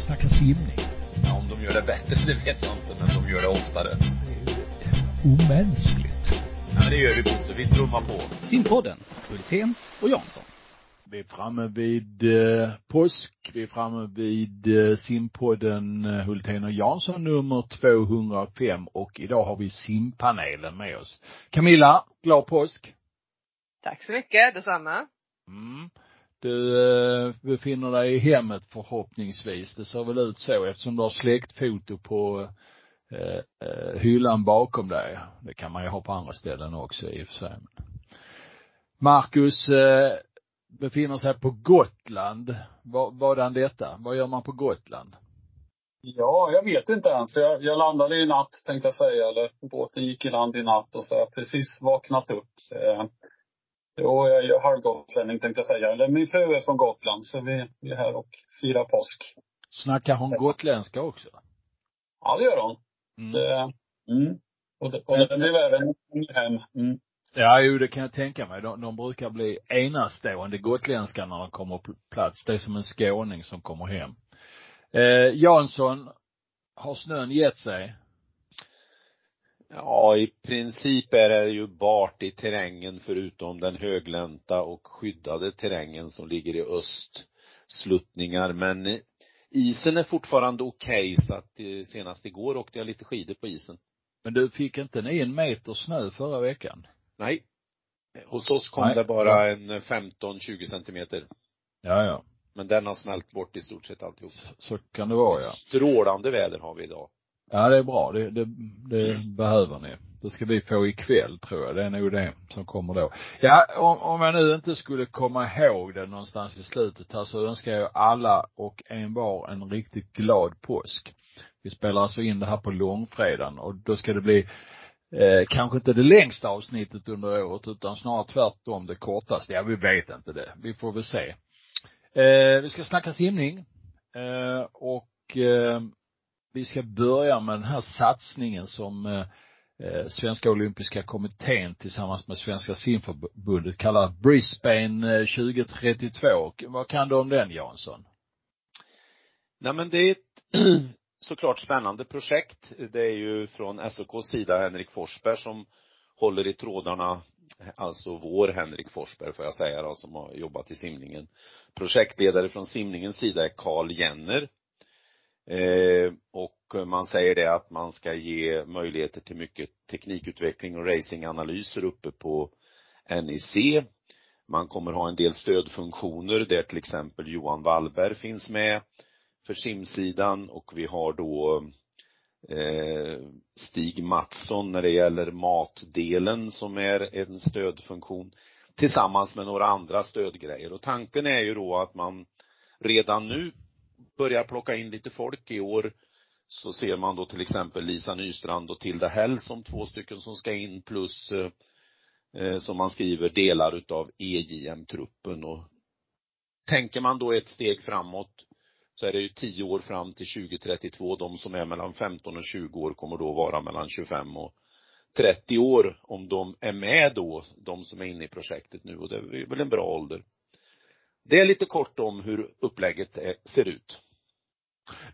snacka simning. Ja, om de gör det bättre, det vet jag inte, men de gör det oftare. Det är ju omänskligt. Ja, men det gör vi Bosse, vi trummar på. Simpodden, Hultén och Jansson. Vi är framme vid eh, påsk. Vi är framme vid eh, simpodden eh, Hultén och Jansson nummer 205 och idag har vi simpanelen med oss. Camilla, glad påsk. Tack så mycket, detsamma. Mm. Du eh, befinner dig i hemmet förhoppningsvis. Det ser väl ut så eftersom du har släktfoto på eh, eh, hyllan bakom dig. Det kan man ju ha på andra ställen också i och för sig. Marcus eh, befinner sig på Gotland. Vad, vadan detta? Vad gör man på Gotland? Ja, jag vet inte än. För jag, jag landade i natt, tänkte jag säga. Eller båten gick i land i natt och så har jag precis vaknat upp. Eh, Jo, jag är halvgotlänning tänkte jag säga. Eller min fru är från Gotland, så vi, vi är här och firar påsk. Snackar hon gotländska också? Ja, det gör hon. Mm. Det, mm. Och det, och det blir värre när kommer hem. Mm. Ja, jo, det kan jag tänka mig. De, de brukar bli enastående gotländska när de kommer på plats. Det är som en skåning som kommer hem. Eh, Jansson, har snön gett sig? Ja, i princip är det ju bart i terrängen förutom den höglänta och skyddade terrängen som ligger i östsluttningar. Men isen är fortfarande okej okay, så att eh, senast igår åkte jag lite skidor på isen. Men du fick inte ni en meter snö förra veckan? Nej. Hos oss kom Nej. det bara en 15-20 centimeter. Ja, ja. Men den har smält bort i stort sett alltihop. Så kan det vara, ja. Strålande väder har vi idag. Ja, det är bra. Det, det, det behöver ni. Det ska vi få ikväll, tror jag. Det är nog det som kommer då. Ja, om, om jag nu inte skulle komma ihåg det någonstans i slutet här så önskar jag alla och en var en riktigt glad påsk. Vi spelar alltså in det här på långfredagen och då ska det bli eh, kanske inte det längsta avsnittet under året utan snarare tvärtom det kortaste. Ja, vi vet inte det. Vi får väl se. Eh, vi ska snacka simning. Eh, och eh, vi ska börja med den här satsningen som eh, eh, Svenska olympiska kommittén tillsammans med Svenska simförbundet kallar Brisbane eh, 2032. Vad kan du om den Jansson? Nej men det är ett såklart spännande projekt. Det är ju från SOKs sida Henrik Forsberg som håller i trådarna, alltså vår Henrik Forsberg får jag säga då, som har jobbat i simningen. Projektledare från simningens sida är Karl Jenner Eh, och man säger det att man ska ge möjligheter till mycket teknikutveckling och racinganalyser uppe på NIC. Man kommer ha en del stödfunktioner där till exempel Johan Wallberg finns med för simsidan och vi har då eh, Stig Mattsson när det gäller matdelen som är en stödfunktion tillsammans med några andra stödgrejer och tanken är ju då att man redan nu börjar plocka in lite folk i år så ser man då till exempel Lisa Nystrand och Tilda Hell som två stycken som ska in plus eh, som man skriver delar utav EJM-truppen och tänker man då ett steg framåt så är det ju tio år fram till 2032. De som är mellan 15 och 20 år kommer då vara mellan 25 och 30 år om de är med då, de som är inne i projektet nu och det är väl en bra ålder. Det är lite kort om hur upplägget är, ser ut.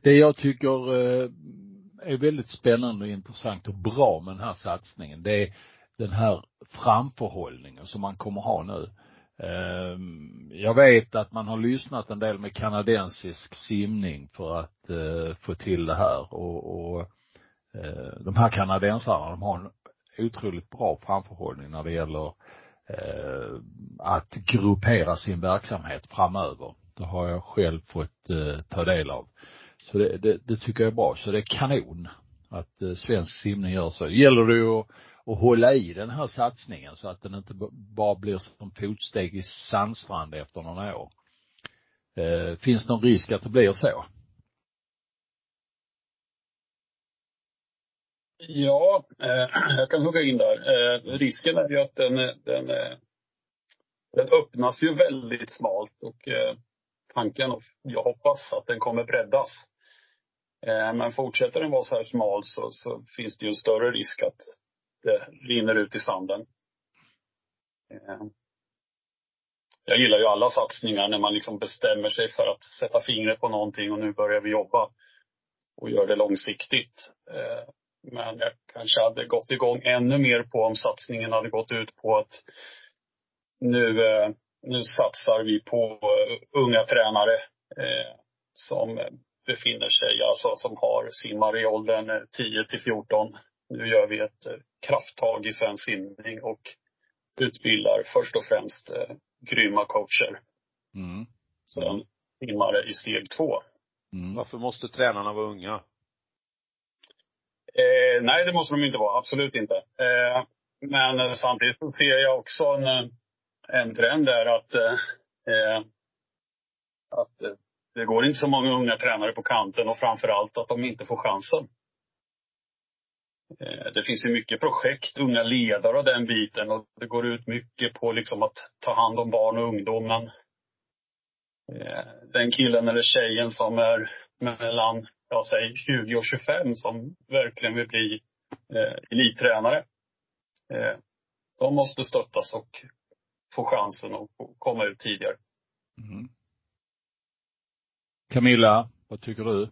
Det jag tycker eh, är väldigt spännande och intressant och bra med den här satsningen, det är den här framförhållningen som man kommer ha nu. Eh, jag vet att man har lyssnat en del med kanadensisk simning för att få till det här och, och de här kanadensarna, de har en otroligt bra framförhållning när det gäller eh, Eh, att gruppera sin verksamhet framöver. Det har jag själv fått eh, ta del av. Så det, det, det, tycker jag är bra. Så det är kanon att eh, svensk simning gör så. Det gäller det ju att, att hålla i den här satsningen så att den inte bara blir som fotsteg i sandstrand efter några år. Eh, finns det någon risk att det blir så? Ja, eh, jag kan hugga in där. Eh, risken är ju att den, den, eh, den öppnas ju väldigt smalt och eh, tanken, och jag hoppas att den kommer breddas. Eh, men fortsätter den vara så här smal så, så finns det ju en större risk att det rinner ut i sanden. Eh, jag gillar ju alla satsningar när man liksom bestämmer sig för att sätta fingret på någonting och nu börjar vi jobba och gör det långsiktigt. Eh, Eh, men jag kanske hade gått igång ännu mer på om satsningen hade gått ut på att nu, eh, nu satsar vi på unga tränare som befinner sig, alltså som har simmar i åldern 10 till 14. Nu gör vi ett krafttag i svensk simning och utbildar först och främst grymma coacher. Mm. Sen simmare i steg två. Mm. Varför måste tränarna vara unga? Eh, nej, det måste de inte vara. Absolut inte. Eh, men samtidigt ser jag också en, eh, en trend där att, eh, eh att eh, det går inte så många unga tränare på kanten och framför allt att de inte får chansen. Eh, det finns ju mycket projekt, unga ledare och den biten och det går ut mycket på liksom att ta hand om barn och ungdomen. Eh, den killen eller tjejen som är mellan, jag säger 20 och 25 som verkligen vill bli eh, elittränare. Eh, de måste stöttas och få chansen att komma ut tidigare. Mm. Camilla, vad tycker du?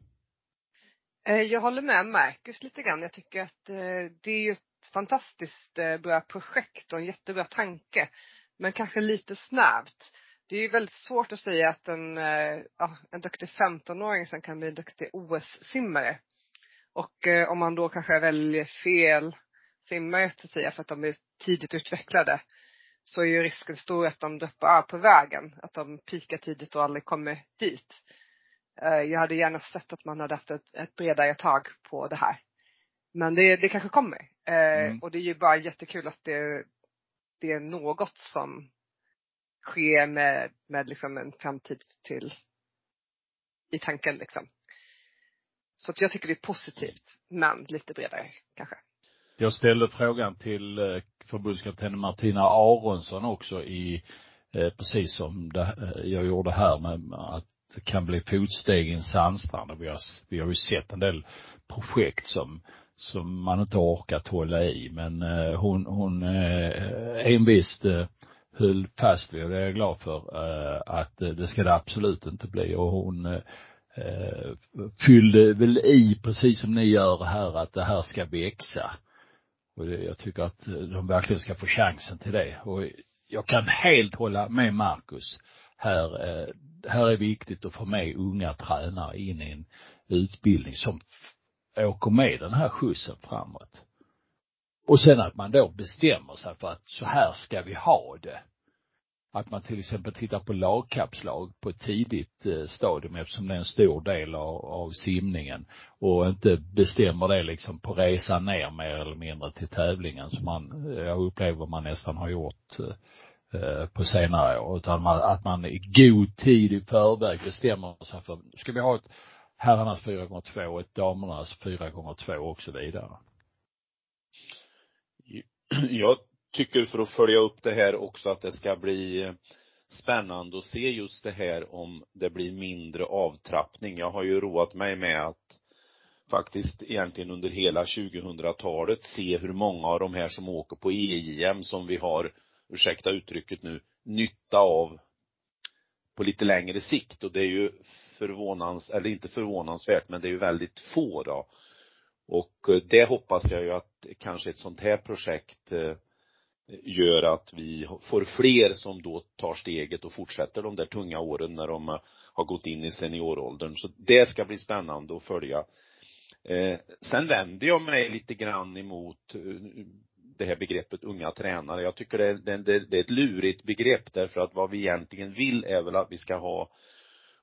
Eh, jag håller med Marcus lite grann. Jag tycker att eh, det är ju ett fantastiskt eh, bra projekt och en jättebra tanke. Men kanske lite snävt. Det är ju väldigt svårt att säga att en, ja, en duktig 15-åring sen kan bli en duktig OS-simmare. Och om man då kanske väljer fel simmare så att säga för att de är tidigt utvecklade så är ju risken stor att de droppar av på vägen. Att de pikar tidigt och aldrig kommer dit. Eh, jag hade gärna sett att man hade haft ett, ett bredare tag på det här. Men det, det kanske kommer. Eh, mm. Och det är ju bara jättekul att det, det är något som ske med, med liksom en framtid till i tanken liksom. Så att jag tycker det är positivt, men lite bredare kanske. Jag ställde frågan till eh, förbundskaptenen Martina Aronsson också i, eh, precis som det, eh, jag gjorde här med att det kan bli fotsteg i en sandstrand och vi har, vi har ju sett en del projekt som som man inte orkat hålla i men eh, hon, hon eh, envist eh, höll fast vid och det är jag glad för eh, att eh, det ska det absolut inte bli och hon eh, fyllde väl i precis som ni gör här att det här ska växa. Och jag tycker att de verkligen ska få chansen till det och jag kan helt hålla med Marcus här här är viktigt att få med unga tränare in i en utbildning som åker med den här skjutsen framåt. Och sen att man då bestämmer sig för att så här ska vi ha det. Att man till exempel tittar på lagkapslag på ett tidigt eh, stadium eftersom det är en stor del av, av simningen och inte bestämmer det liksom på resan ner mer eller mindre till tävlingen som man, eh, jag upplever man nästan har gjort eh, på senare år, utan man, att man i god tid i förväg bestämmer sig för, ska vi ha ett herrarnas 4,2 och ett damernas 4,2 och så vidare. Jag tycker för att följa upp det här också att det ska bli eh, spännande att se just det här om det blir mindre avtrappning. Jag har ju roat mig med att faktiskt egentligen under hela 2000-talet se hur många av de här som åker på EJM som vi har ursäkta uttrycket nu, nytta av på lite längre sikt och det är ju förvånans, eller inte förvånansvärt, men det är ju väldigt få då. Och eh, det hoppas jag ju att kanske ett sånt här projekt eh, gör att vi får fler som då tar steget och fortsätter de där tunga åren när de eh, har gått in i senioråldern. Så det ska bli spännande att följa. Sen vänder jag mig lite grann emot det här begreppet unga tränare. Jag tycker det, det, det är ett lurigt begrepp därför att vad vi egentligen vill är väl att vi ska ha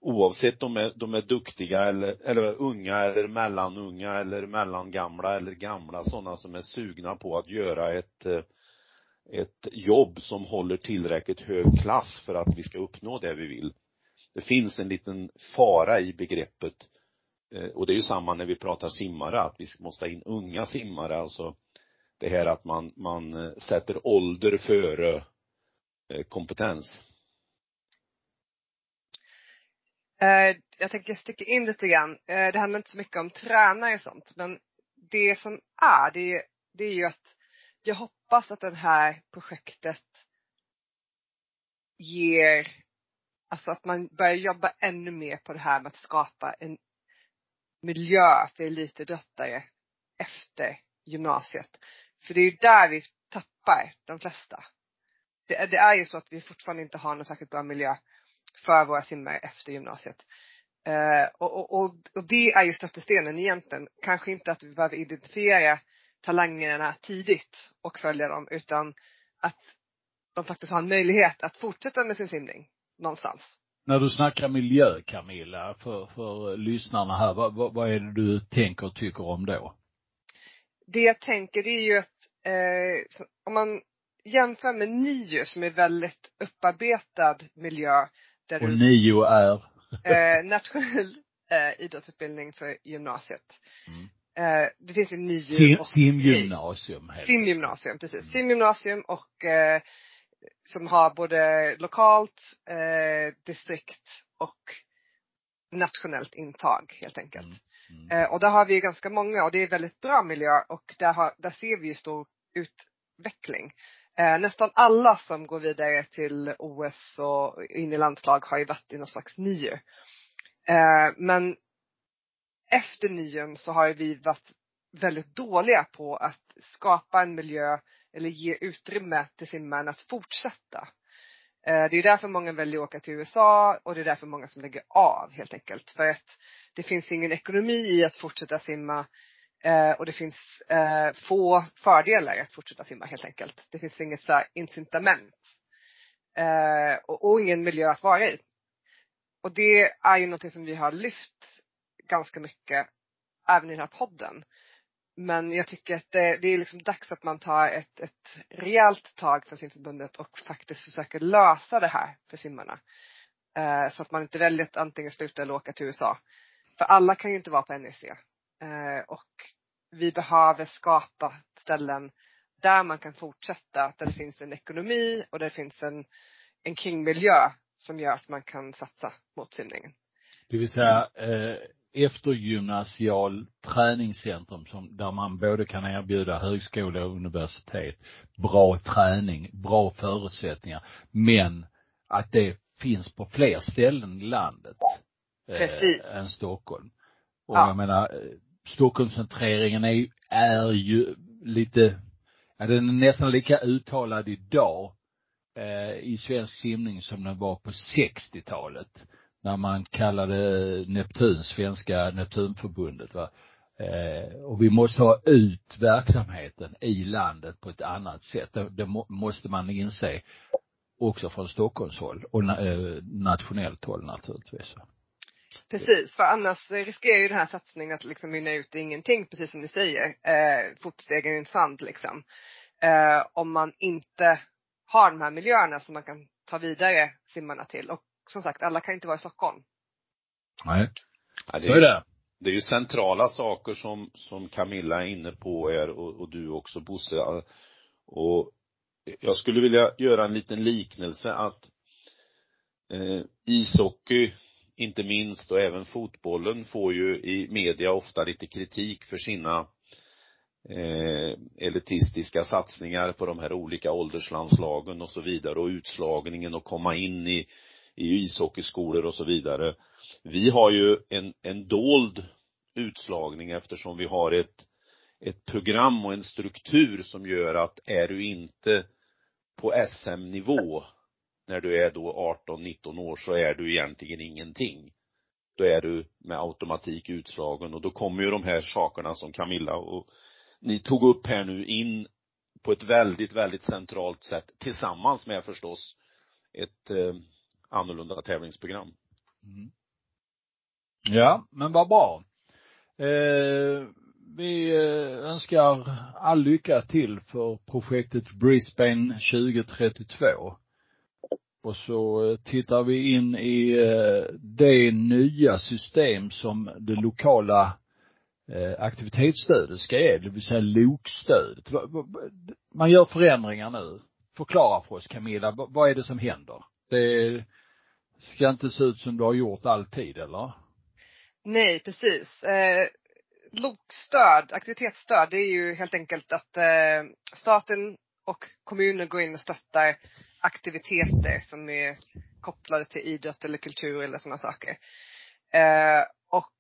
oavsett om de är, de är duktiga eller, eller unga eller mellanunga eller mellangamla eller gamla sådana som är sugna på att göra ett ett jobb som håller tillräckligt hög klass för att vi ska uppnå det vi vill. Det finns en liten fara i begreppet eh, och det är ju samma när vi pratar simmare, att vi måste ha in unga simmare, alltså det här att man, man eh, sätter ålder före eh, kompetens? Eh, jag tänker sticka in lite grann. Eh, det handlar inte så mycket om tränare och sånt, men det som är, det är, det är ju att jag hoppas att det här projektet ger, alltså att man börjar jobba ännu mer på det här med att skapa en miljö för elitidrottare efter gymnasiet. För det är ju där vi tappar de flesta. Det, det är ju så att vi fortfarande inte har någon särskilt bra miljö för våra simmare efter gymnasiet. Uh, och, och, och det är ju stöttestenen egentligen. Kanske inte att vi behöver identifiera talangerna tidigt och följa dem utan att de faktiskt har en möjlighet att fortsätta med sin simning någonstans. När du snackar miljö Camilla, för, för lyssnarna här, vad, vad, är det du tänker och tycker om då? Det jag tänker det är ju att eh, om man jämför med NIO som är väldigt upparbetad miljö. Där och NIO är? eh, nationell eh, idrottsutbildning för gymnasiet. Mm. Eh, det finns ju NIO Sim, och Simgymnasium. Simgymnasium, precis. Mm. Simgymnasium och eh, som har både lokalt, eh, distrikt och nationellt intag helt enkelt. Mm. Mm. Eh, och där har vi ganska många och det är väldigt bra miljö och där, har, där ser vi ju stor utveckling. Eh, nästan alla som går vidare till OS och in i landslag har ju varit i någon slags NIU. Eh, men efter NIUn så har vi varit väldigt dåliga på att skapa en miljö eller ge utrymme till simmaren att fortsätta. Eh, det är därför många väljer att åka till USA och det är därför många som lägger av helt enkelt. För att det finns ingen ekonomi i att fortsätta simma eh, och det finns eh, få fördelar att fortsätta simma helt enkelt. Det finns inget så incitament. Eh, och ingen miljö att vara i. Och det är ju någonting som vi har lyft ganska mycket även i den här podden. Men jag tycker att det, det är liksom dags att man tar ett, ett rejält tag för simförbundet och faktiskt försöker lösa det här för simmarna. Eh, så att man inte väljer att antingen sluta eller åka till USA. För alla kan ju inte vara på NEC. Eh, och vi behöver skapa ställen där man kan fortsätta, där det finns en ekonomi och där det finns en, en kringmiljö som gör att man kan satsa mot simningen. Det vill säga eh, eftergymnasial träningscentrum som, där man både kan erbjuda högskola och universitet bra träning, bra förutsättningar, men att det finns på fler ställen i landet. Eh, Precis. Eh, än Stockholm. Och ja. jag menar, eh, Stockholmscentreringen är, är ju lite, ja den är nästan lika uttalad idag eh, i svensk simning som den var på 60-talet när man kallade eh, Neptun, svenska Neptunförbundet va. Eh, och vi måste ha ut verksamheten i landet på ett annat sätt. Det, det må, måste man inse också från Stockholms håll och eh, nationellt håll naturligtvis. Precis, för annars riskerar ju den här satsningen att liksom mynna ut i ingenting, precis som ni säger. Eh, fotstegen i en sand liksom. Eh, om man inte har de här miljöerna som man kan ta vidare simmarna till. Och som sagt, alla kan inte vara i Stockholm. Nej. Ja, det är, så är det. Det är ju centrala saker som, som Camilla är inne på är och, och du också Bosse. Och jag skulle vilja göra en liten liknelse att eh, ishockey inte minst och även fotbollen får ju i media ofta lite kritik för sina eh, elitistiska satsningar på de här olika ålderslandslagen och så vidare och utslagningen och komma in i i ishockeyskolor och så vidare. Vi har ju en, en dold utslagning eftersom vi har ett, ett program och en struktur som gör att är du inte på SM-nivå när du är då 18-19 år så är du egentligen ingenting. Då är du med automatik utslagen och då kommer ju de här sakerna som Camilla och ni tog upp här nu in på ett väldigt, väldigt centralt sätt tillsammans med förstås ett eh, annorlunda tävlingsprogram. Mm. Ja, men vad bra. Eh, vi eh, önskar all lycka till för projektet Brisbane 2032. Och så eh, tittar vi in i eh, det nya system som det lokala eh, aktivitetsstödet ska ge, det vill säga LOK-stödet. Man gör förändringar nu. Förklara för oss Camilla, vad är det som händer? Det ska inte se ut som du har gjort alltid, eller? Nej, precis. Eh, LOK-stöd, aktivitetsstöd, det är ju helt enkelt att eh, staten och kommunen går in och stöttar aktiviteter som är kopplade till idrott eller kultur eller sådana saker. Eh, och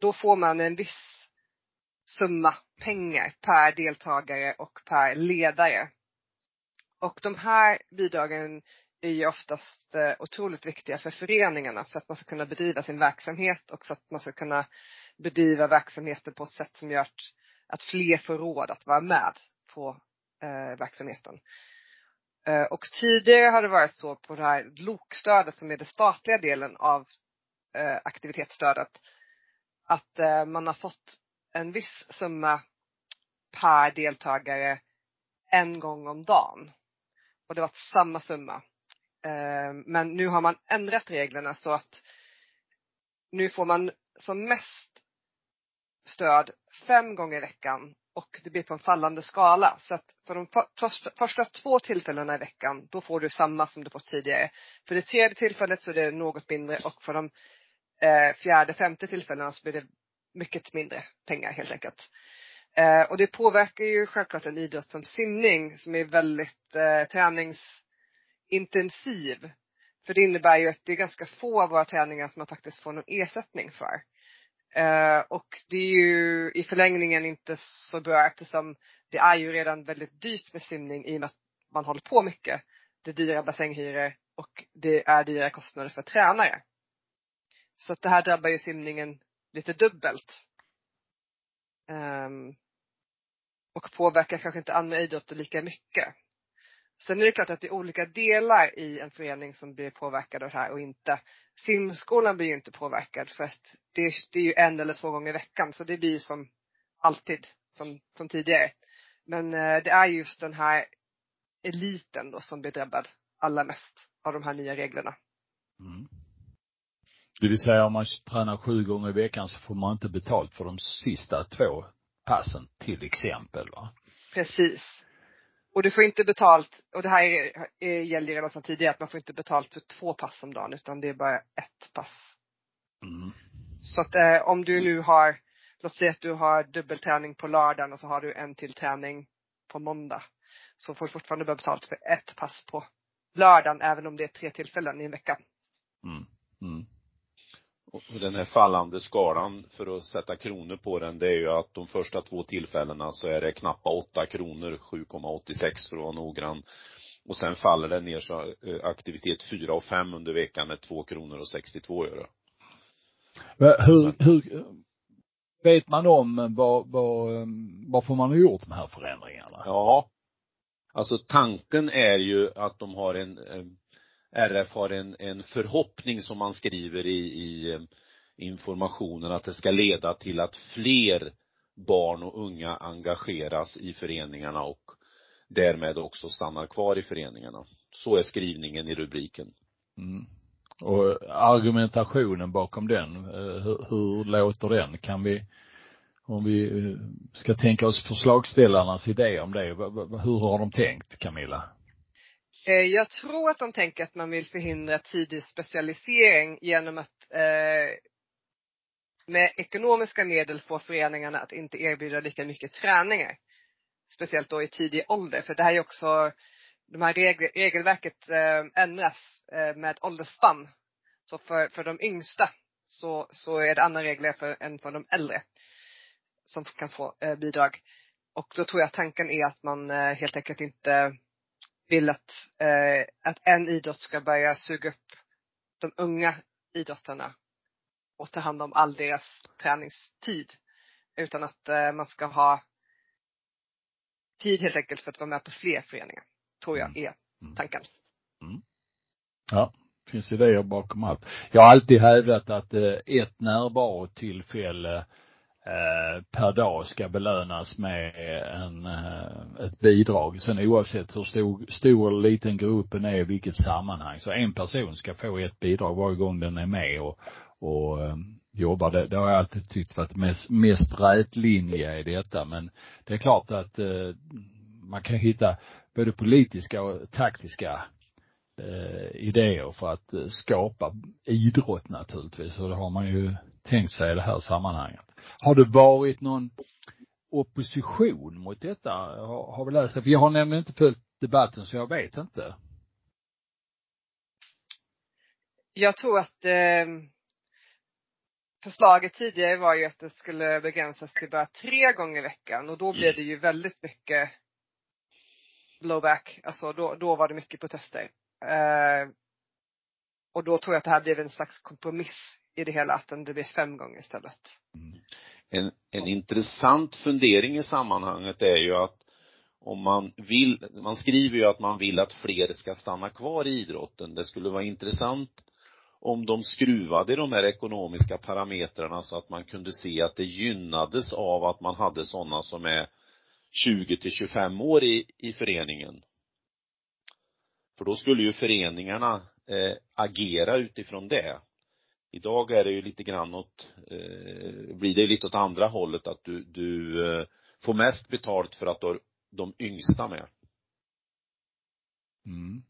då får man en viss summa pengar per deltagare och per ledare. Och de här bidragen är ju oftast eh, otroligt viktiga för föreningarna för att man ska kunna bedriva sin verksamhet och för att man ska kunna bedriva verksamheten på ett sätt som gör att fler får råd att vara med på eh, verksamheten. Eh, och tidigare har det varit så på det här LOK-stödet som är den statliga delen av eh, aktivitetsstödet att eh, man har fått en viss summa per deltagare en gång om dagen. Och det var samma summa. Men nu har man ändrat reglerna så att nu får man som mest stöd fem gånger i veckan och det blir på en fallande skala. Så att för de första, första två tillfällena i veckan, då får du samma som du fått tidigare. För det tredje tillfället så är det något mindre och för de eh, fjärde, femte tillfällena så blir det mycket mindre pengar helt enkelt. Eh, och det påverkar ju självklart en idrott som simning som är väldigt eh, träningsintensiv. För det innebär ju att det är ganska få av våra träningar som man faktiskt får någon ersättning för. Eh, och det är ju i förlängningen inte så bra eftersom det är ju redan väldigt dyrt med simning i och med att man håller på mycket. Det är dyra bassänghyror och det är dyra kostnader för tränare. Så att det här drabbar ju simningen lite dubbelt. Um, och påverkar kanske inte andra idrotter lika mycket. Sen är det klart att det är olika delar i en förening som blir påverkade av det här och inte. Simskolan blir ju inte påverkad för att det, är, det är ju en eller två gånger i veckan så det blir som alltid, som, som tidigare. Men eh, det är just den här eliten då som blir drabbad allra mest av de här nya reglerna. Mm. Det vill säga om man tränar sju gånger i veckan så får man inte betalt för de sista två passen till exempel va? Precis. Och du får inte betalt, och det här är, är, gäller redan sedan tidigare, att man får inte betalt för två pass om dagen utan det är bara ett pass. Mm. Så att eh, om du nu har, låt säga att du har dubbelträning på lördagen och så har du en till träning på måndag. Så får du fortfarande bara betalt för ett pass på lördagen även om det är tre tillfällen i en vecka. Mm. Mm. Och den här fallande skalan, för att sätta kronor på den, det är ju att de första två tillfällena så är det knappa 8 kronor, 7,86 för att vara noggrann. Och sen faller det ner så eh, aktivitet 4 och 5 under veckan är 2 kronor och 62 öre. Hur, hur, vet man om vad, vad, varför man har gjort de här förändringarna? Ja. Alltså tanken är ju att de har en, RF har en, en förhoppning som man skriver i, i eh, informationen att det ska leda till att fler barn och unga engageras i föreningarna och därmed också stannar kvar i föreningarna. Så är skrivningen i rubriken. Mm. Och argumentationen bakom den, eh, hur, hur låter den? Kan vi, om vi eh, ska tänka oss förslagsställarnas idé om det, hur har de tänkt Camilla? Eh, jag tror att de tänker att man vill förhindra tidig specialisering genom att eh, med ekonomiska medel få föreningarna att inte erbjuda lika mycket träningar. Speciellt då i tidig ålder, för det här är också, de här regler, regelverket eh, ändras eh, med åldersspann. Så för, för de yngsta så, så är det andra regler för, än för de äldre som kan få eh, bidrag. Och då tror jag tanken är att man eh, helt enkelt inte vill att, eh, att en idrott ska börja suga upp de unga idrottarna och ta hand om all deras träningstid. Utan att eh, man ska ha tid helt enkelt för att vara med på fler föreningar. Tror jag mm. är mm. tanken. Mm. Ja, finns idéer bakom allt. Jag har alltid hävdat att eh, ett närvarotillfälle Eh, per dag ska belönas med en, eh, ett bidrag. Sen oavsett hur stor, stor eller liten gruppen är, i vilket sammanhang. Så en person ska få ett bidrag varje gång den är med och, och eh, jobbar. Det, det har jag alltid tyckt varit mest, mest rätlinje i detta. Men det är klart att eh, man kan hitta både politiska och taktiska eh, idéer för att skapa idrott naturligtvis. Och det har man ju tänkt sig i det här sammanhanget. Har det varit någon opposition mot detta? Har, har vi läst det? För jag har nämligen inte följt debatten så jag vet inte. Jag tror att eh, förslaget tidigare var ju att det skulle begränsas till bara tre gånger i veckan och då blev det ju väldigt mycket blowback. Alltså då, då var det mycket protester. Eh, och då tror jag att det här blev en slags kompromiss i det hela, att det blev fem gånger istället. Mm. En, en intressant fundering i sammanhanget är ju att om man vill, man skriver ju att man vill att fler ska stanna kvar i idrotten. Det skulle vara intressant om de skruvade de här ekonomiska parametrarna så att man kunde se att det gynnades av att man hade sådana som är 20 till 25 år i, i föreningen. För då skulle ju föreningarna eh, agera utifrån det. Idag är det ju lite grann åt, eh, blir det lite åt andra hållet att du, du eh, får mest betalt för att du har de yngsta med. Mm.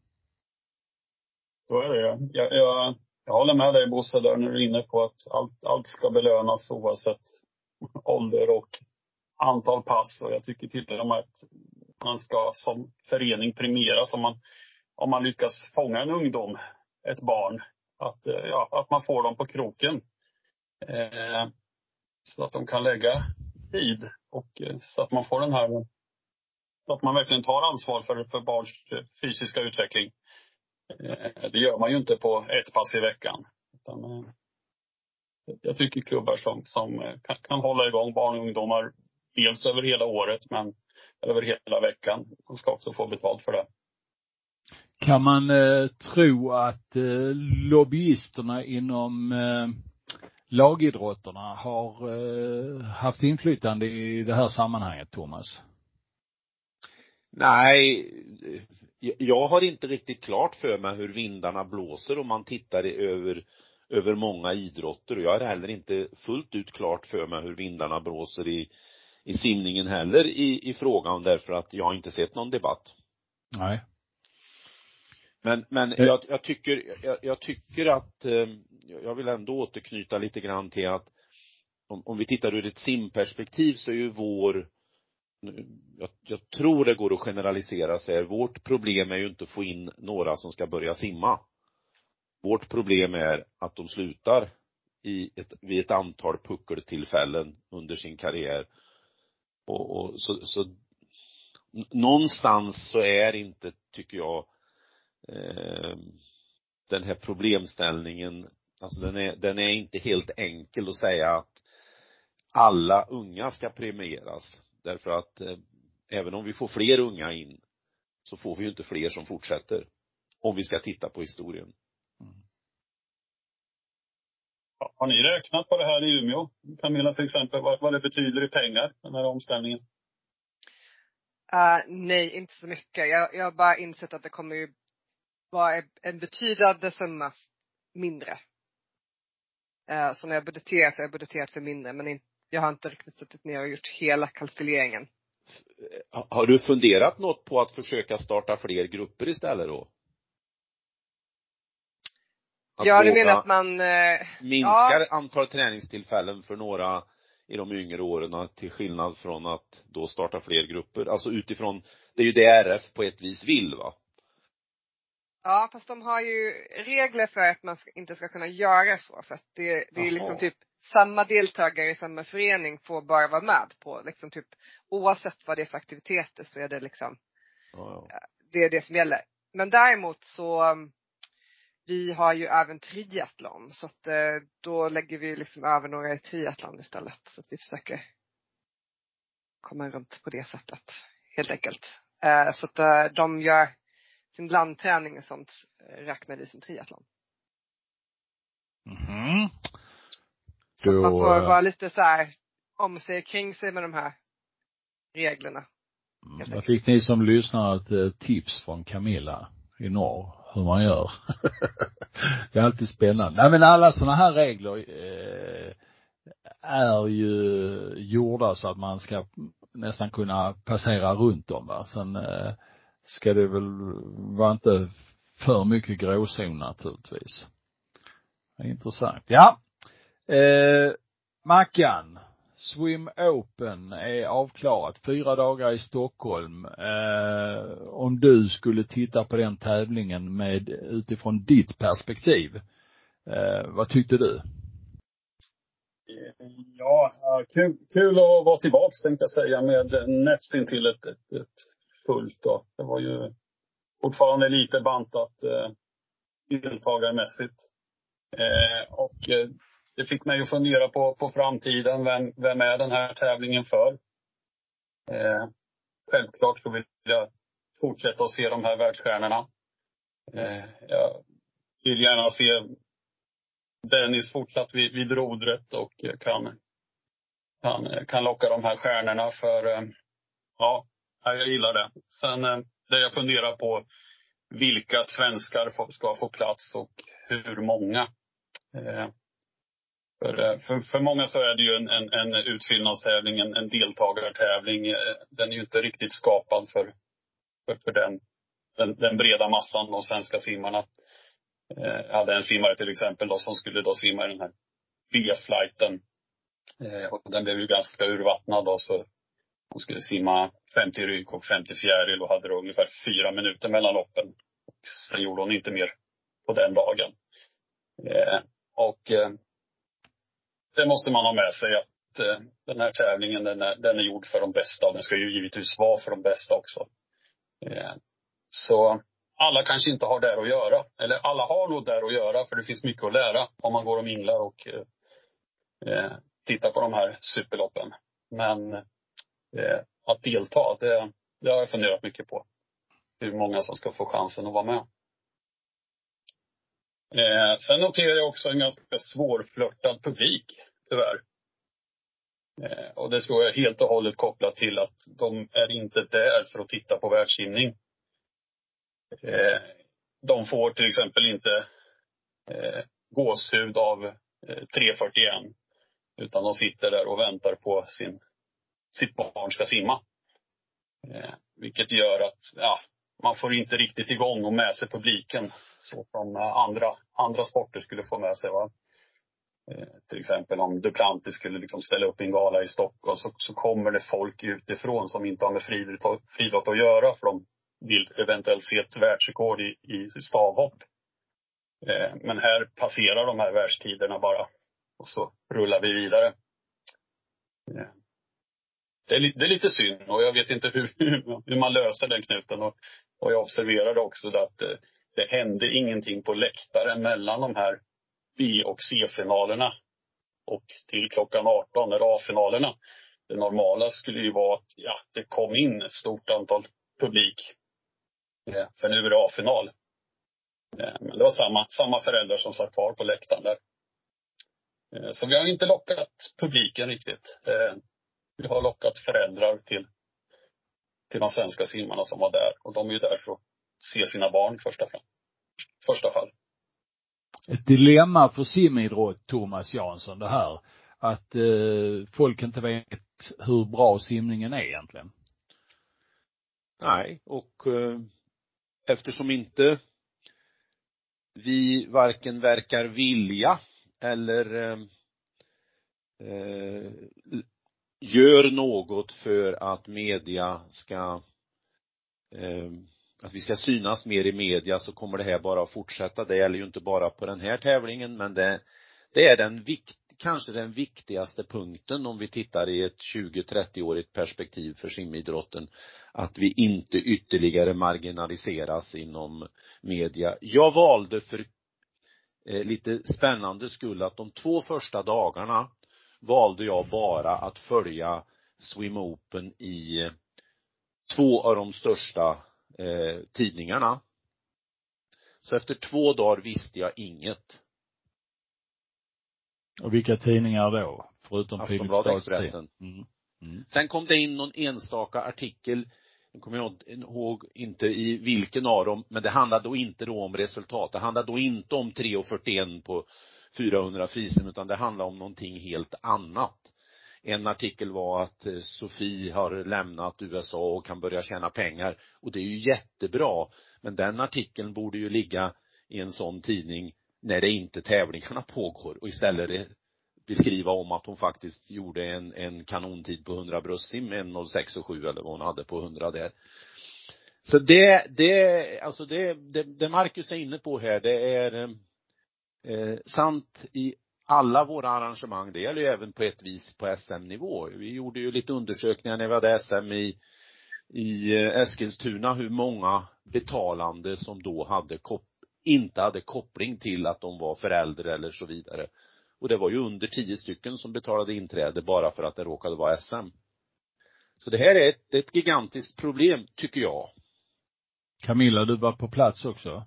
Så är det ju. Jag, jag, jag håller med dig Bosse där när du är inne på att allt, allt ska belönas oavsett ålder och antal pass och jag tycker till och med att man ska som förening premieras om man, om man lyckas fånga en ungdom, ett barn, att, eh, ja, att man får dem på kroken. Eh, så att de kan lägga tid och eh, så att man får den här, så att man verkligen tar ansvar för, för barns eh, fysiska utveckling. Eh, det gör man ju inte på ett pass i veckan. Utan, eh, jag tycker klubbar som, som kan, kan hålla igång barn och ungdomar dels över hela året men över hela veckan. De ska också få betalt för det. Kan man eh, tro att eh, lobbyisterna inom eh, lagidrotterna har eh, haft inflytande i det här sammanhanget, Thomas? Nej, jag har inte riktigt klart för mig hur vindarna blåser om man tittar över, över många idrotter och jag har heller inte fullt ut klart för mig hur vindarna blåser i, i simningen heller i, i frågan därför att jag har inte sett någon debatt. Nej. Men, men eh. jag, jag tycker, jag, jag, tycker att, eh, jag vill ändå återknyta lite grann till att om, om vi tittar ur ett simperspektiv så är ju vår jag, jag tror det går att generalisera sig. Vårt problem är ju inte att få in några som ska börja simma. Vårt problem är att de slutar i ett, vid ett antal puckeltillfällen under sin karriär. Och, och så, så någonstans så är inte, tycker jag, eh, den här problemställningen, alltså den är, den är inte helt enkel att säga att alla unga ska premieras. Därför att eh, även om vi får fler unga in så får vi ju inte fler som fortsätter. Om vi ska titta på historien. Mm. Har ni räknat på det här i Umeå? Camilla till exempel, vad, vad det betyder i pengar, den här omställningen? Uh, nej, inte så mycket. Jag, jag har bara insett att det kommer ju vara en betydande summa mindre. Uh, så när jag budgeterar så har jag budgeterat för mindre, men jag har inte riktigt suttit ner och gjort hela kalkyleringen. Har du funderat något på att försöka starta fler grupper istället då? Att ja, du menar att man eh, minskar ja. antal träningstillfällen för några i de yngre åren till skillnad från att då starta fler grupper. Alltså utifrån, det är ju det RF på ett vis vill va? Ja, fast de har ju regler för att man inte ska kunna göra så för att det, det är liksom typ samma deltagare i samma förening får bara vara med på liksom typ oavsett vad det är för aktiviteter så är det liksom ja. det är det som gäller. Men däremot så vi har ju även triathlon så att eh, då lägger vi liksom över några i triathlon istället så att vi försöker komma runt på det sättet helt enkelt. Eh, så att eh, de gör sin landträning och sånt räknar vi som triathlon. Mhm. Så då... man får vara lite så här om sig kring sig med de här reglerna. Mm. Där fick ni som lyssnar ett eh, tips från Camilla i norr hur man gör. det är alltid spännande. Nej men alla sådana här regler eh, är ju gjorda så att man ska nästan kunna passera runt dem va. Sen eh, ska det väl vara inte för mycket gråzon naturligtvis. Intressant. Ja, Eh, Mackan, Swim Open är avklarat. Fyra dagar i Stockholm. Eh, om du skulle titta på den tävlingen med utifrån ditt perspektiv, Eh, vad tyckte du? Eh, ja, kul, kul att vara tillbaks tänkte jag säga med nästintill ett, ett, ett fullt då. Det var ju fortfarande lite bantat eh, deltagarmässigt. Eh, och eh, det fick mig att fundera på, på framtiden. Vem, vem är den här tävlingen för? Eh, självklart så vill jag fortsätta att se de här världsstjärnorna. Eh, jag vill gärna se Dennis fortsatt vid, vid rodret och kan, kan, kan locka de här stjärnorna för, eh, ja, jag gillar det. Sen eh, det jag funderar på, vilka svenskar ska få plats och hur många. Eh, för, eh, för, för många så är det ju en, en, en utfyllnadstävling, en, en deltagartävling. Den är ju inte riktigt skapad för, för, för den, den, den breda massan, de svenska simmarna. Jag hade en simmare till exempel då, som skulle då simma i den här B-flighten. Och den blev ju ganska urvattnad då, så hon skulle simma 50 rygg och 50 fjäril och hade då ungefär fyra minuter mellan loppen. Sen gjorde hon inte mer på den dagen. Eh, och eh, det måste man ha med sig att eh, den här tävlingen den är, den är gjord för de bästa och den ska ju givetvis vara för de bästa också. Eh, så alla kanske inte har där att göra. Eller alla har nog där att göra för det finns mycket att lära om man går och minglar och eh, eh tittar på de här superloppen. Men Eh, att delta, det, det har jag funderat mycket på. Hur många som ska få chansen att vara med. Eh, sen noterar jag också en ganska svårflörtad publik, tyvärr. Eh, och det tror jag är helt och hållet kopplat till att de är inte där för att titta på världssimning. Eh, de får till exempel inte eh, gåshud av eh, 341. Utan de sitter där och väntar på sin, sitt barn ska simma. Eh, vilket gör att, ja, man får inte riktigt igång och med sig publiken. Så som eh, andra, andra sporter skulle få med sig. Va? Eh, till exempel om Duplantis skulle liksom ställa upp i en gala i Stockholm så, så kommer det folk utifrån som inte har med friidrott att göra. För de vill eventuellt se ett världsrekord i, i stavhopp. Eh, men här passerar de här världstiderna bara. Och så rullar vi vidare. Eh, det, är, det är lite synd och jag vet inte hur, hur man löser den knuten. Och, och jag observerade också att eh, det hände ingenting på läktaren mellan de här B och C-finalerna. Och till klockan 18 när A-finalerna. Det normala skulle ju vara att ja, det kom in ett stort antal publik eh, för nu är det A-final. Eh, men det var samma, samma föräldrar som satt kvar på läktaren där. Så vi har inte lockat publiken riktigt. Vi har lockat föräldrar till, till de svenska simmarna som var där. Och de är ju där för att se sina barn första, första fall. Ett dilemma för simidrott, Thomas Jansson, det här. Att eh, folk inte vet hur bra simningen är egentligen. Nej, och eh, eftersom inte vi varken verkar vilja eller eh, eh, gör något för att media ska eh, att vi ska synas mer i media så kommer det här bara att fortsätta. Det gäller ju inte bara på den här tävlingen men det, det är den vikt, kanske den viktigaste punkten om vi tittar i ett 20-30-årigt perspektiv för simidrotten att vi inte ytterligare marginaliseras inom media. Jag valde för eh, lite spännande skull att de två första dagarna valde jag bara att följa Swim Open i två av de största eh, tidningarna. Så efter två dagar visste jag inget. Och vilka tidningar då? Förutom Aftonbladet Expressen. Mm. Mm. Sen kom det in någon enstaka artikel nu kommer jag ihåg inte i vilken av dem, men det handlade då inte då om resultat. Det handlade då inte om 3.41 på 400 frisim, utan det handlade om någonting helt annat. En artikel var att eh, Sofie har lämnat USA och kan börja tjäna pengar. Och det är ju jättebra. Men den artikeln borde ju ligga i en sån tidning när det inte tävlingarna pågår och istället beskriva om att hon faktiskt gjorde en, en kanontid på 100 bröstsim, 1.06 och 7 eller vad hon hade på 100 där. Så det, det, alltså det, det, det Marcus är inne på här, det är eh, eh, sant i alla våra arrangemang, det gäller ju även på ett vis på SM-nivå. Vi gjorde ju lite undersökningar när vi hade SM i, i eh, Eskilstuna, hur många betalande som då hade kop inte hade koppling till att de var förälder eller så vidare. Och det var ju under tio stycken som betalade inträde bara för att det råkade vara SM. Så det här är ett, ett gigantiskt problem, tycker jag. Camilla, du var på plats också?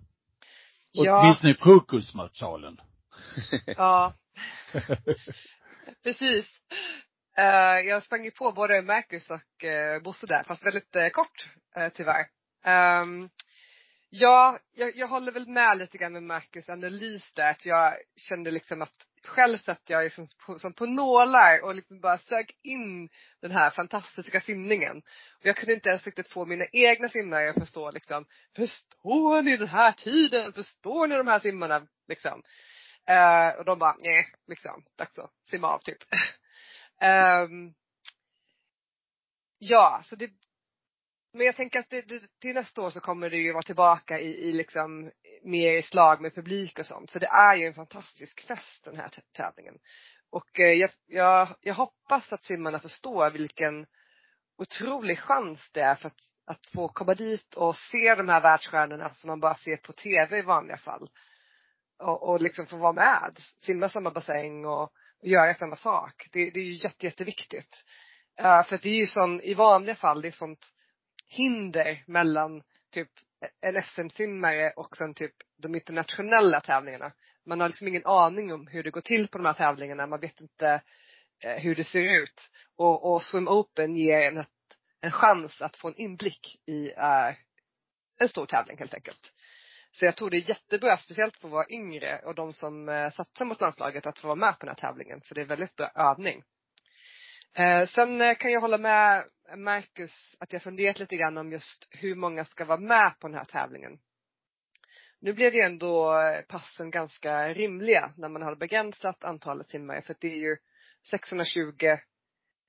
Ja. Åtminstone i frukostmatsalen. Ja. Precis. Uh, jag sprang ju på både Marcus och uh, Bosse där, fast väldigt uh, kort uh, tyvärr. Um, ja, jag, jag håller väl med lite grann med Marcus analys där, att jag kände liksom att själv satt jag liksom på, som på nålar och liksom bara sög in den här fantastiska simningen. Och jag kunde inte ens riktigt få mina egna simmare att förstå liksom, förstår ni den här tiden? Förstår ni de här simmarna? Liksom. Uh, och de bara, nej, liksom, dags att simma av typ. um, ja, så det, men jag tänker att det, det, till nästa år så kommer det ju vara tillbaka i, i liksom mer i slag med publik och sånt. För det är ju en fantastisk fest den här tävlingen. Och eh, jag, jag, jag hoppas att simmarna förstår vilken otrolig chans det är för att, att få komma dit och se de här världsstjärnorna som man bara ser på tv i vanliga fall. Och, och liksom få vara med, simma samma bassäng och, och göra samma sak. Det, det är ju jätte, jätteviktigt. Uh, för att det är ju sån, i vanliga fall, det är sånt hinder mellan typ en SM-simmare och sen typ de internationella tävlingarna. Man har liksom ingen aning om hur det går till på de här tävlingarna. Man vet inte eh, hur det ser ut. Och, och Swim Open ger en, ett, en chans att få en inblick i eh, en stor tävling helt enkelt. Så jag tror det är jättebra, speciellt för våra yngre och de som eh, satsar mot landslaget att få vara med på den här tävlingen. För det är väldigt bra övning. Eh, sen eh, kan jag hålla med Eh, Marcus att jag funderat lite grann om just hur många ska vara med på den här tävlingen. Nu blev ju ändå eh, passen ganska rimliga när man hade begränsat antalet simmare för det är ju 620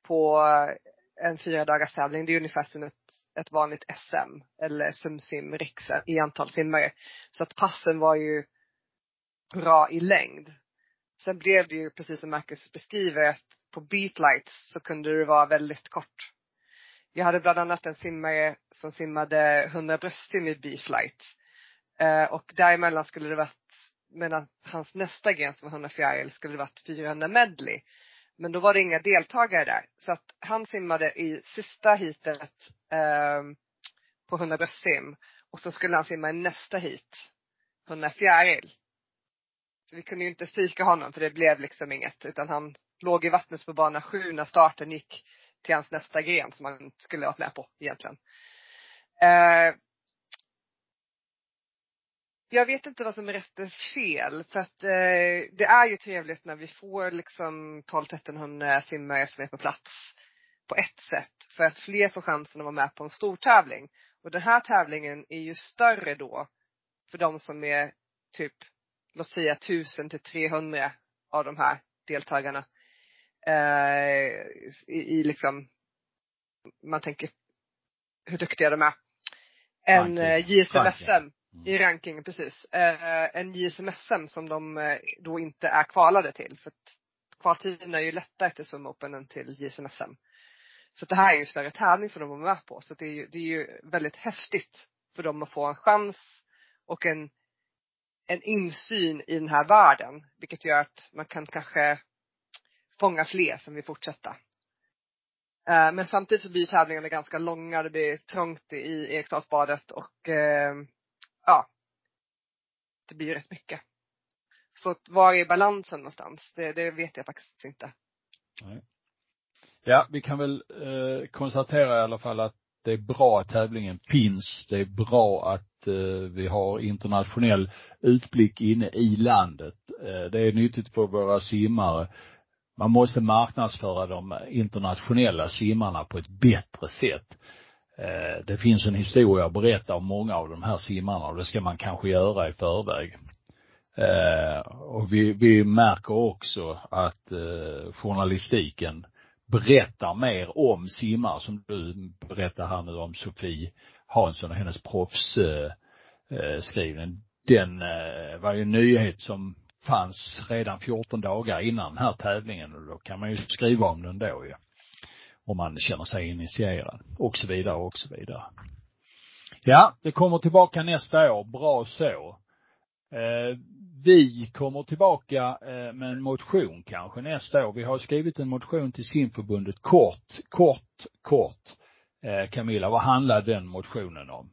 på eh, en fyra dagars tävling. Det är ungefär som ett, ett vanligt SM eller SumSim Riks i antal simmare. Så att passen var ju bra i längd. Sen blev det ju precis som Marcus beskriver att på beatlights så kunde det vara väldigt kort. Jag hade bland annat en simmare som simmade 100 bröstsim i beatlight. Eh, och däremellan skulle det varit, medan hans nästa gren som var 100 fjäril skulle det varit 400 medley. Men då var det inga deltagare där. Så att han simmade i sista heatet eh, på 100 bröstsim. Och så skulle han simma i nästa heat, 100 fjäril. Så vi kunde ju inte stryka honom för det blev liksom inget utan han låg i vattnet på bana sju när starten gick till hans nästa gren som han skulle varit med på egentligen. Eh, jag vet inte vad som är rätt eller fel för att eh, det är ju trevligt när vi får liksom 12-1300 simmare som är på plats på ett sätt för att fler får chansen att vara med på en stor tävling. Och den här tävlingen är ju större då för de som är typ, låt säga 1000 till 300 av de här deltagarna eh, i, i liksom, man tänker hur duktiga de är. En eh, JSMSM mm. i rankingen, precis. Eh, en JSMSM som de eh, då inte är kvalade till. För att kvaltiden är ju lättare till Swim Open än till JSMSM. Så det här är ju en större tävling för dem att vara med på. Så det är ju, det är ju väldigt häftigt för dem att få en chans och en, en insyn i den här världen. Vilket gör att man kan kanske fånga fler som vill fortsätta. Eh, men samtidigt så blir tävlingarna ganska långa, det blir trångt i Eriksdalsbadet och eh, ja, det blir rätt mycket. Så att var är balansen någonstans? Det, det vet jag faktiskt inte. Nej. Ja, vi kan väl eh, konstatera i alla fall att det är bra att tävlingen finns. Det är bra att eh, vi har internationell utblick inne i landet. Eh, det är nyttigt för våra simmare man måste marknadsföra de internationella simmarna på ett bättre sätt. Eh, det finns en historia att berätta om många av de här simmarna och det ska man kanske göra i förväg. Eh, och vi, vi märker också att eh, journalistiken berättar mer om simmare som du berättar här nu om Sofie Hansson och hennes proffsskrivning. Den var ju en nyhet som fanns redan 14 dagar innan den här tävlingen och då kan man ju skriva om den då ju. Om man känner sig initierad och så vidare och så vidare. Ja, det kommer tillbaka nästa år. Bra så. Eh, vi kommer tillbaka eh, med en motion kanske nästa år. Vi har skrivit en motion till simförbundet kort, kort, kort. Eh, Camilla, vad handlar den motionen om?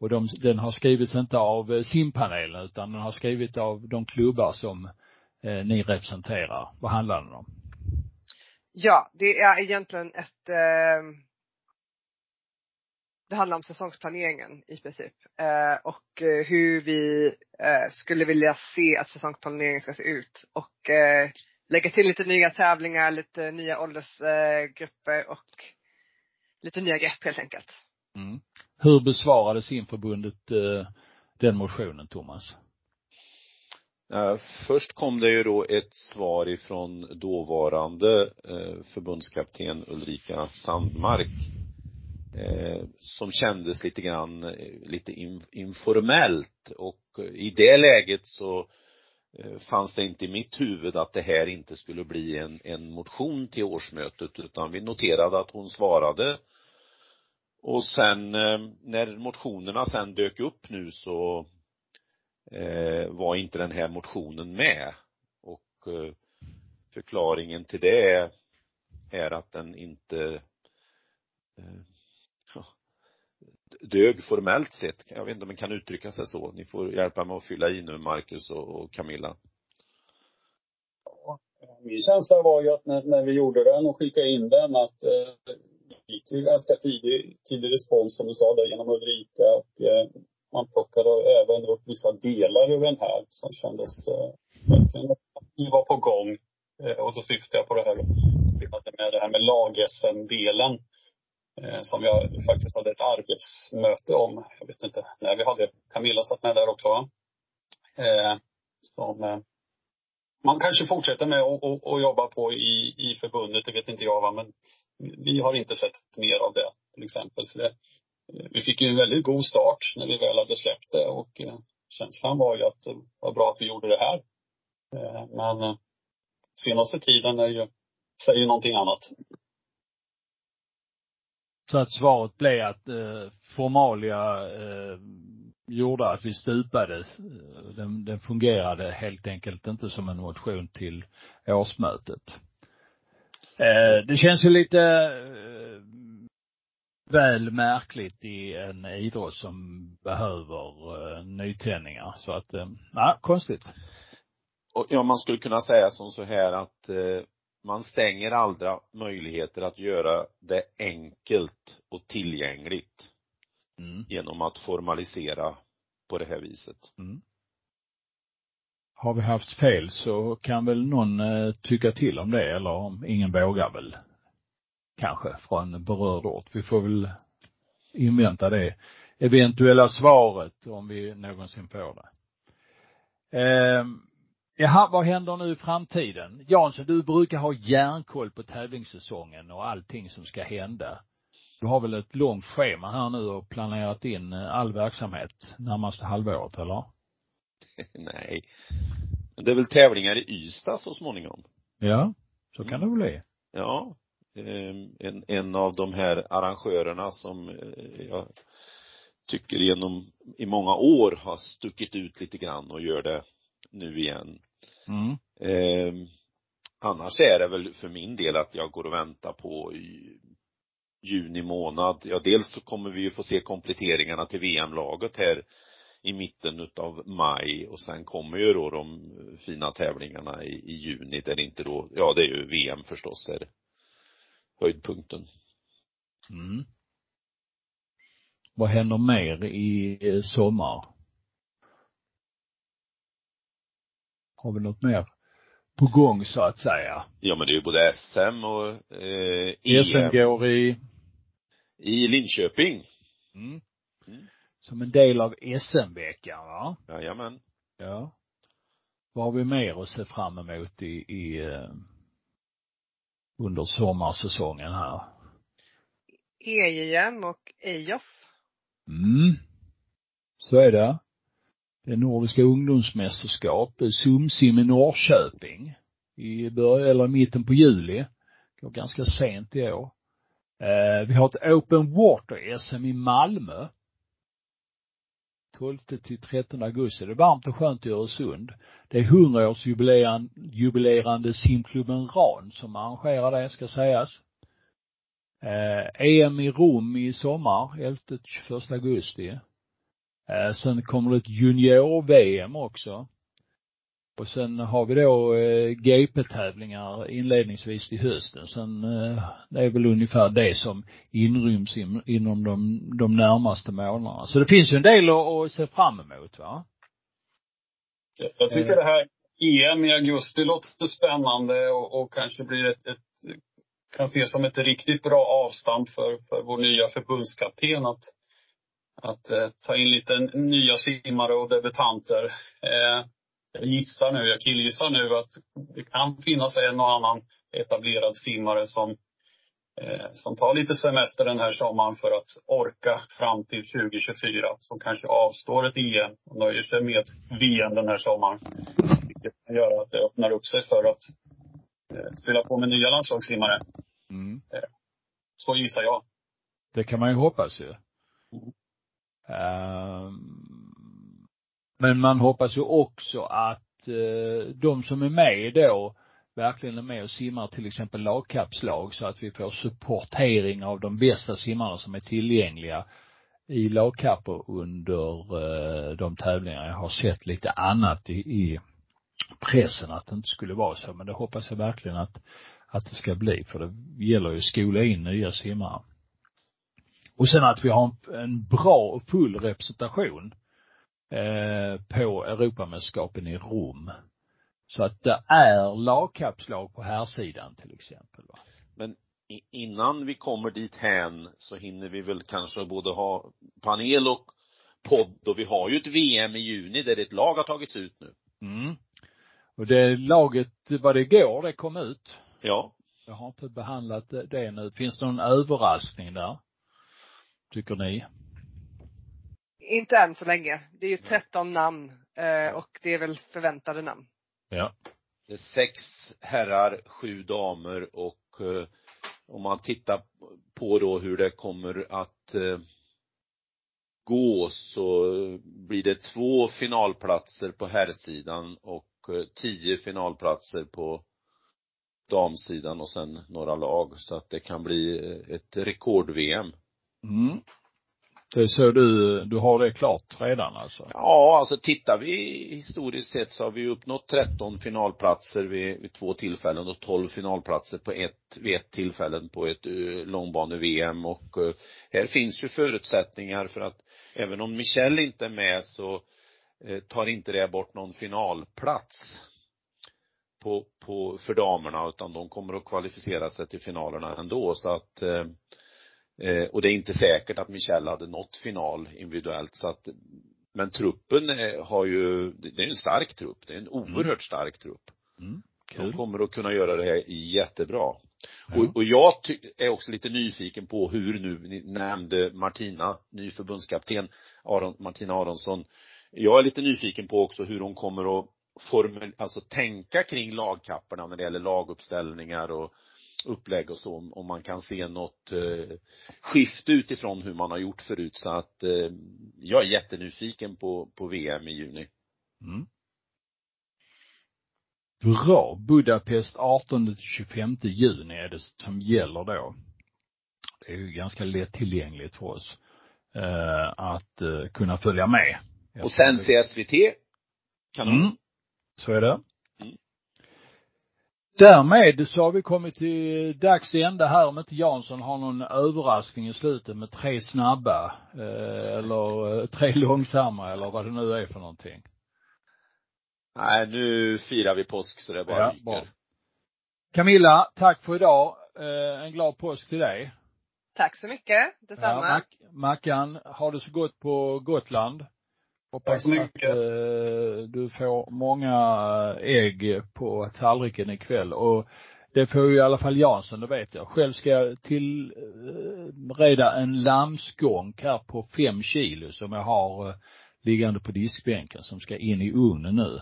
Och de, den har skrivits inte av eh, simpanelen utan den har skrivits av de klubbar som eh, ni representerar. Vad handlar den om? Ja, det är egentligen ett eh, det handlar om säsongsplaneringen i princip. Eh, och eh, hur vi eh, skulle vilja se att säsongsplaneringen ska se ut. Och eh, lägga till lite nya tävlingar, lite nya åldersgrupper och lite nya grepp helt enkelt. Mm. Hur besvarade simförbundet eh, den motionen, Thomas? Först kom det ju då ett svar ifrån dåvarande eh, förbundskapten Ulrika Sandmark eh, som kändes lite grann eh, lite informellt och i det läget så fanns det inte i mitt huvud att det här inte skulle bli en, en motion till årsmötet utan vi noterade att hon svarade och sen eh, när motionerna sen dök upp nu så eh, var inte den här motionen med. Och eh, förklaringen till det är, att den inte dög formellt sett. Jag vet inte om man kan uttrycka sig så. Ni får hjälpa mig att fylla i nu, Marcus och, och Camilla. min känsla var ju att när, när vi gjorde den och skickade in den att eh, fick ju ganska tidig, tidig respons som du sa där genom Ulrika och eh, man plockade även upp vissa delar ur den här som kändes eh, verkligen att vi var på gång. Eh, och då syftar jag på det här vi hade med det här med lag-SM-delen. Eh, som jag faktiskt hade ett arbetsmöte om. Jag vet inte när vi hade. Camilla satt med där också va? Eh, som eh, man kanske fortsätter med att jobba på i, i förbundet, det vet inte jag va, men vi har inte sett mer av det till exempel. Så det, eh, vi fick ju en väldigt god start när vi väl hade släppt det och eh, känslan var ju att eh, det var bra att vi gjorde det här. Eh, men eh, senaste tiden är ju, säger någonting annat. Så att svaret blev att eh, formalia eh, gjorde att vi stupade. Eh, den, den fungerade helt enkelt inte som en motion till årsmötet. Eh, det känns ju lite eh, väl märkligt i en idrott som behöver eh, nytändningar. Så att, ja, konstigt. Och ja, man skulle kunna säga som så här att man stänger aldrig möjligheter att göra det enkelt och tillgängligt mm. genom att formalisera på det här viset. Mm. Har vi haft fel så kan väl någon eh, tycka till om det eller om ingen vågar väl kanske från berörd ort. Vi får väl invänta det eventuella svaret om vi någonsin får det. Eh, jaha, vad händer nu i framtiden? Jansson, du brukar ha järnkoll på tävlingssäsongen och allting som ska hända. Du har väl ett långt schema här nu och planerat in all verksamhet närmaste halvåret, eller? Nej. Det är väl tävlingar i Ystad så småningom. Ja, så kan det väl bli. Ja, Ehm, en, en av de här arrangörerna som eh, jag tycker genom, i många år har stuckit ut lite grann och gör det nu igen. Mm. Eh, annars är det väl för min del att jag går och väntar på juni månad. Ja, dels så kommer vi ju få se kompletteringarna till VM-laget här i mitten utav maj och sen kommer ju då de fina tävlingarna i, i juni där det inte då, ja det är ju VM förstås är höjdpunkten. Mm. Vad händer mer i eh, sommar? Har vi något mer på gång så att säga? Ja men det är ju både SM och eh, EM. SM går i? I Linköping. Mm. Mm. Som en del av SM-veckan va? Jajamän. Ja. Vad har vi mer att se fram emot i, i eh, under sommarsäsongen här. EJM och EJOF. Mm. Så är det. det Nordiska ungdomsmästerskap, Sumsim i Norrköping i början, eller mitten på juli. Går ganska sent i år. Eh, vi har ett Open Water SM i Malmö. 12 till 13 augusti. Det är varmt och skönt i Öresund. Det är 100-årsjubilerande simklubben RAN som arrangerar det, ska sägas. Eh, EM i Rom i sommar, 11 till 21 augusti. Eh, sen kommer det ett junior-VM också. Och sen har vi då eh, GP-tävlingar inledningsvis till hösten. Sen eh, det är väl ungefär det som inryms in, inom de, de närmaste månaderna. Så det finns ju en del att, att se fram emot va. Jag tycker det här EM i augusti låter spännande och, och kanske blir ett, ett kan ses som ett riktigt bra avstamp för, för vår nya förbundskapten att, att eh, ta in lite nya simmare och debutanter. Eh, jag gissar nu, jag killgissar nu att det kan finnas en och annan etablerad simmare som, eh, som tar lite semester den här sommaren för att orka fram till 2024. Som kanske avstår ett EM och nöjer sig med ett VM den här sommaren. Vilket kan göra att det öppnar upp sig för att eh, fylla på med nya landslagssimmare. Mm. Eh, så gissar jag. Det kan man ju hoppas ju. Mm. Um, men man hoppas ju också att eh, de som är med då verkligen är med och simmar till exempel lagkappslag så att vi får supportering av de bästa simmarna som är tillgängliga i lagkapper under eh, de tävlingar. Jag har sett lite annat i, i pressen att det inte skulle vara så, men det hoppas jag verkligen att att det ska bli, för det gäller ju att skola in nya simmare. Och sen att vi har en, en bra och full representation eh, på Europamästerskapen i Rom. Så att det är lagkapslag på här sidan till exempel. Va? Men innan vi kommer dit hän så hinner vi väl kanske både ha panel och podd och vi har ju ett VM i juni där ett lag har tagits ut nu. Mm. Och det laget, vad det går, det kom ut. Ja. Jag har inte behandlat det nu. Finns det någon överraskning där? Tycker ni? Inte än så länge. Det är ju 13 namn eh, och det är väl förväntade namn. Ja. Det är sex herrar, sju damer och eh, om man tittar på då hur det kommer att eh, gå så blir det två finalplatser på herrsidan och tio finalplatser på damsidan och sen några lag så att det kan bli ett rekord-VM. Mm. Det är eh, så du, du har det klart redan alltså? Ja, alltså tittar vi historiskt sett så har vi uppnått 13 finalplatser vid, vid två tillfällen och 12 finalplatser på ett, vid ett tillfällen på ett eh, uh, långbane-VM och uh, här finns ju förutsättningar för att även om Michel inte är med så uh, tar inte det bort någon finalplats på, på, för damerna utan de kommer att kvalificera sig till finalerna ändå så att eh, eh och det är inte säkert att Michelle hade nått final individuellt så att men truppen har ju, det är en stark trupp, det är en mm. oerhört stark trupp. Mm. De kommer att kunna göra det här jättebra. Ja. Och, och jag är också lite nyfiken på hur nu, ni nämnde Martina, ny förbundskapten, Aron, Martina Aronsson. Jag är lite nyfiken på också hur hon kommer att formel, alltså tänka kring lagkapporna när det gäller laguppställningar och upplägg och så, om man kan se något eh, skifte utifrån hur man har gjort förut så att eh, jag är jättenyfiken på, på VM i juni. Mm. Bra. Budapest 18 till 25 juni är det som gäller då. Det är ju ganska lättillgängligt för oss eh, att eh, kunna följa med. Och sen se SVT. Kanon. Mm. Så är det. Därmed så har vi kommit till dags ända här om inte Jansson har någon överraskning i slutet med tre snabba eh, eller eh, tre långsamma eller vad det nu är för någonting. Nej, nu firar vi påsk så det bara ja, bra. Camilla, tack för idag. Eh, en glad påsk till dig. Tack så mycket. Detsamma. Ja, Mac Mackan, ha det så gott på Gotland. Hoppas att eh, du får många ägg på tallriken ikväll och det får ju i alla fall Jansson, det vet jag. Själv ska jag tillreda eh, en lammskånk här på fem kilo som jag har eh, liggande på diskbänken som ska in i ugnen nu.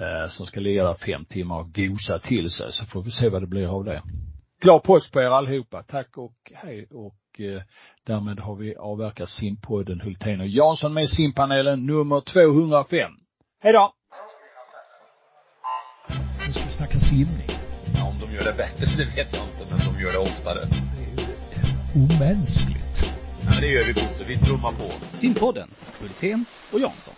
Eh, som ska ligga där fem timmar och gosa till sig så får vi se vad det blir av det. Glad påsk på er allihopa. Tack och hej och eh, därmed har vi avverkat simpodden Hultén och Jansson med simpanelen nummer 205. Hej då! Nu ska vi snacka simning. Ja, om de gör det bättre, det vet jag inte, men de gör det oftare. Det är omänskligt. Ja, men det gör vi Bosse, vi trummar på. Simpodden, Hultén och Jansson.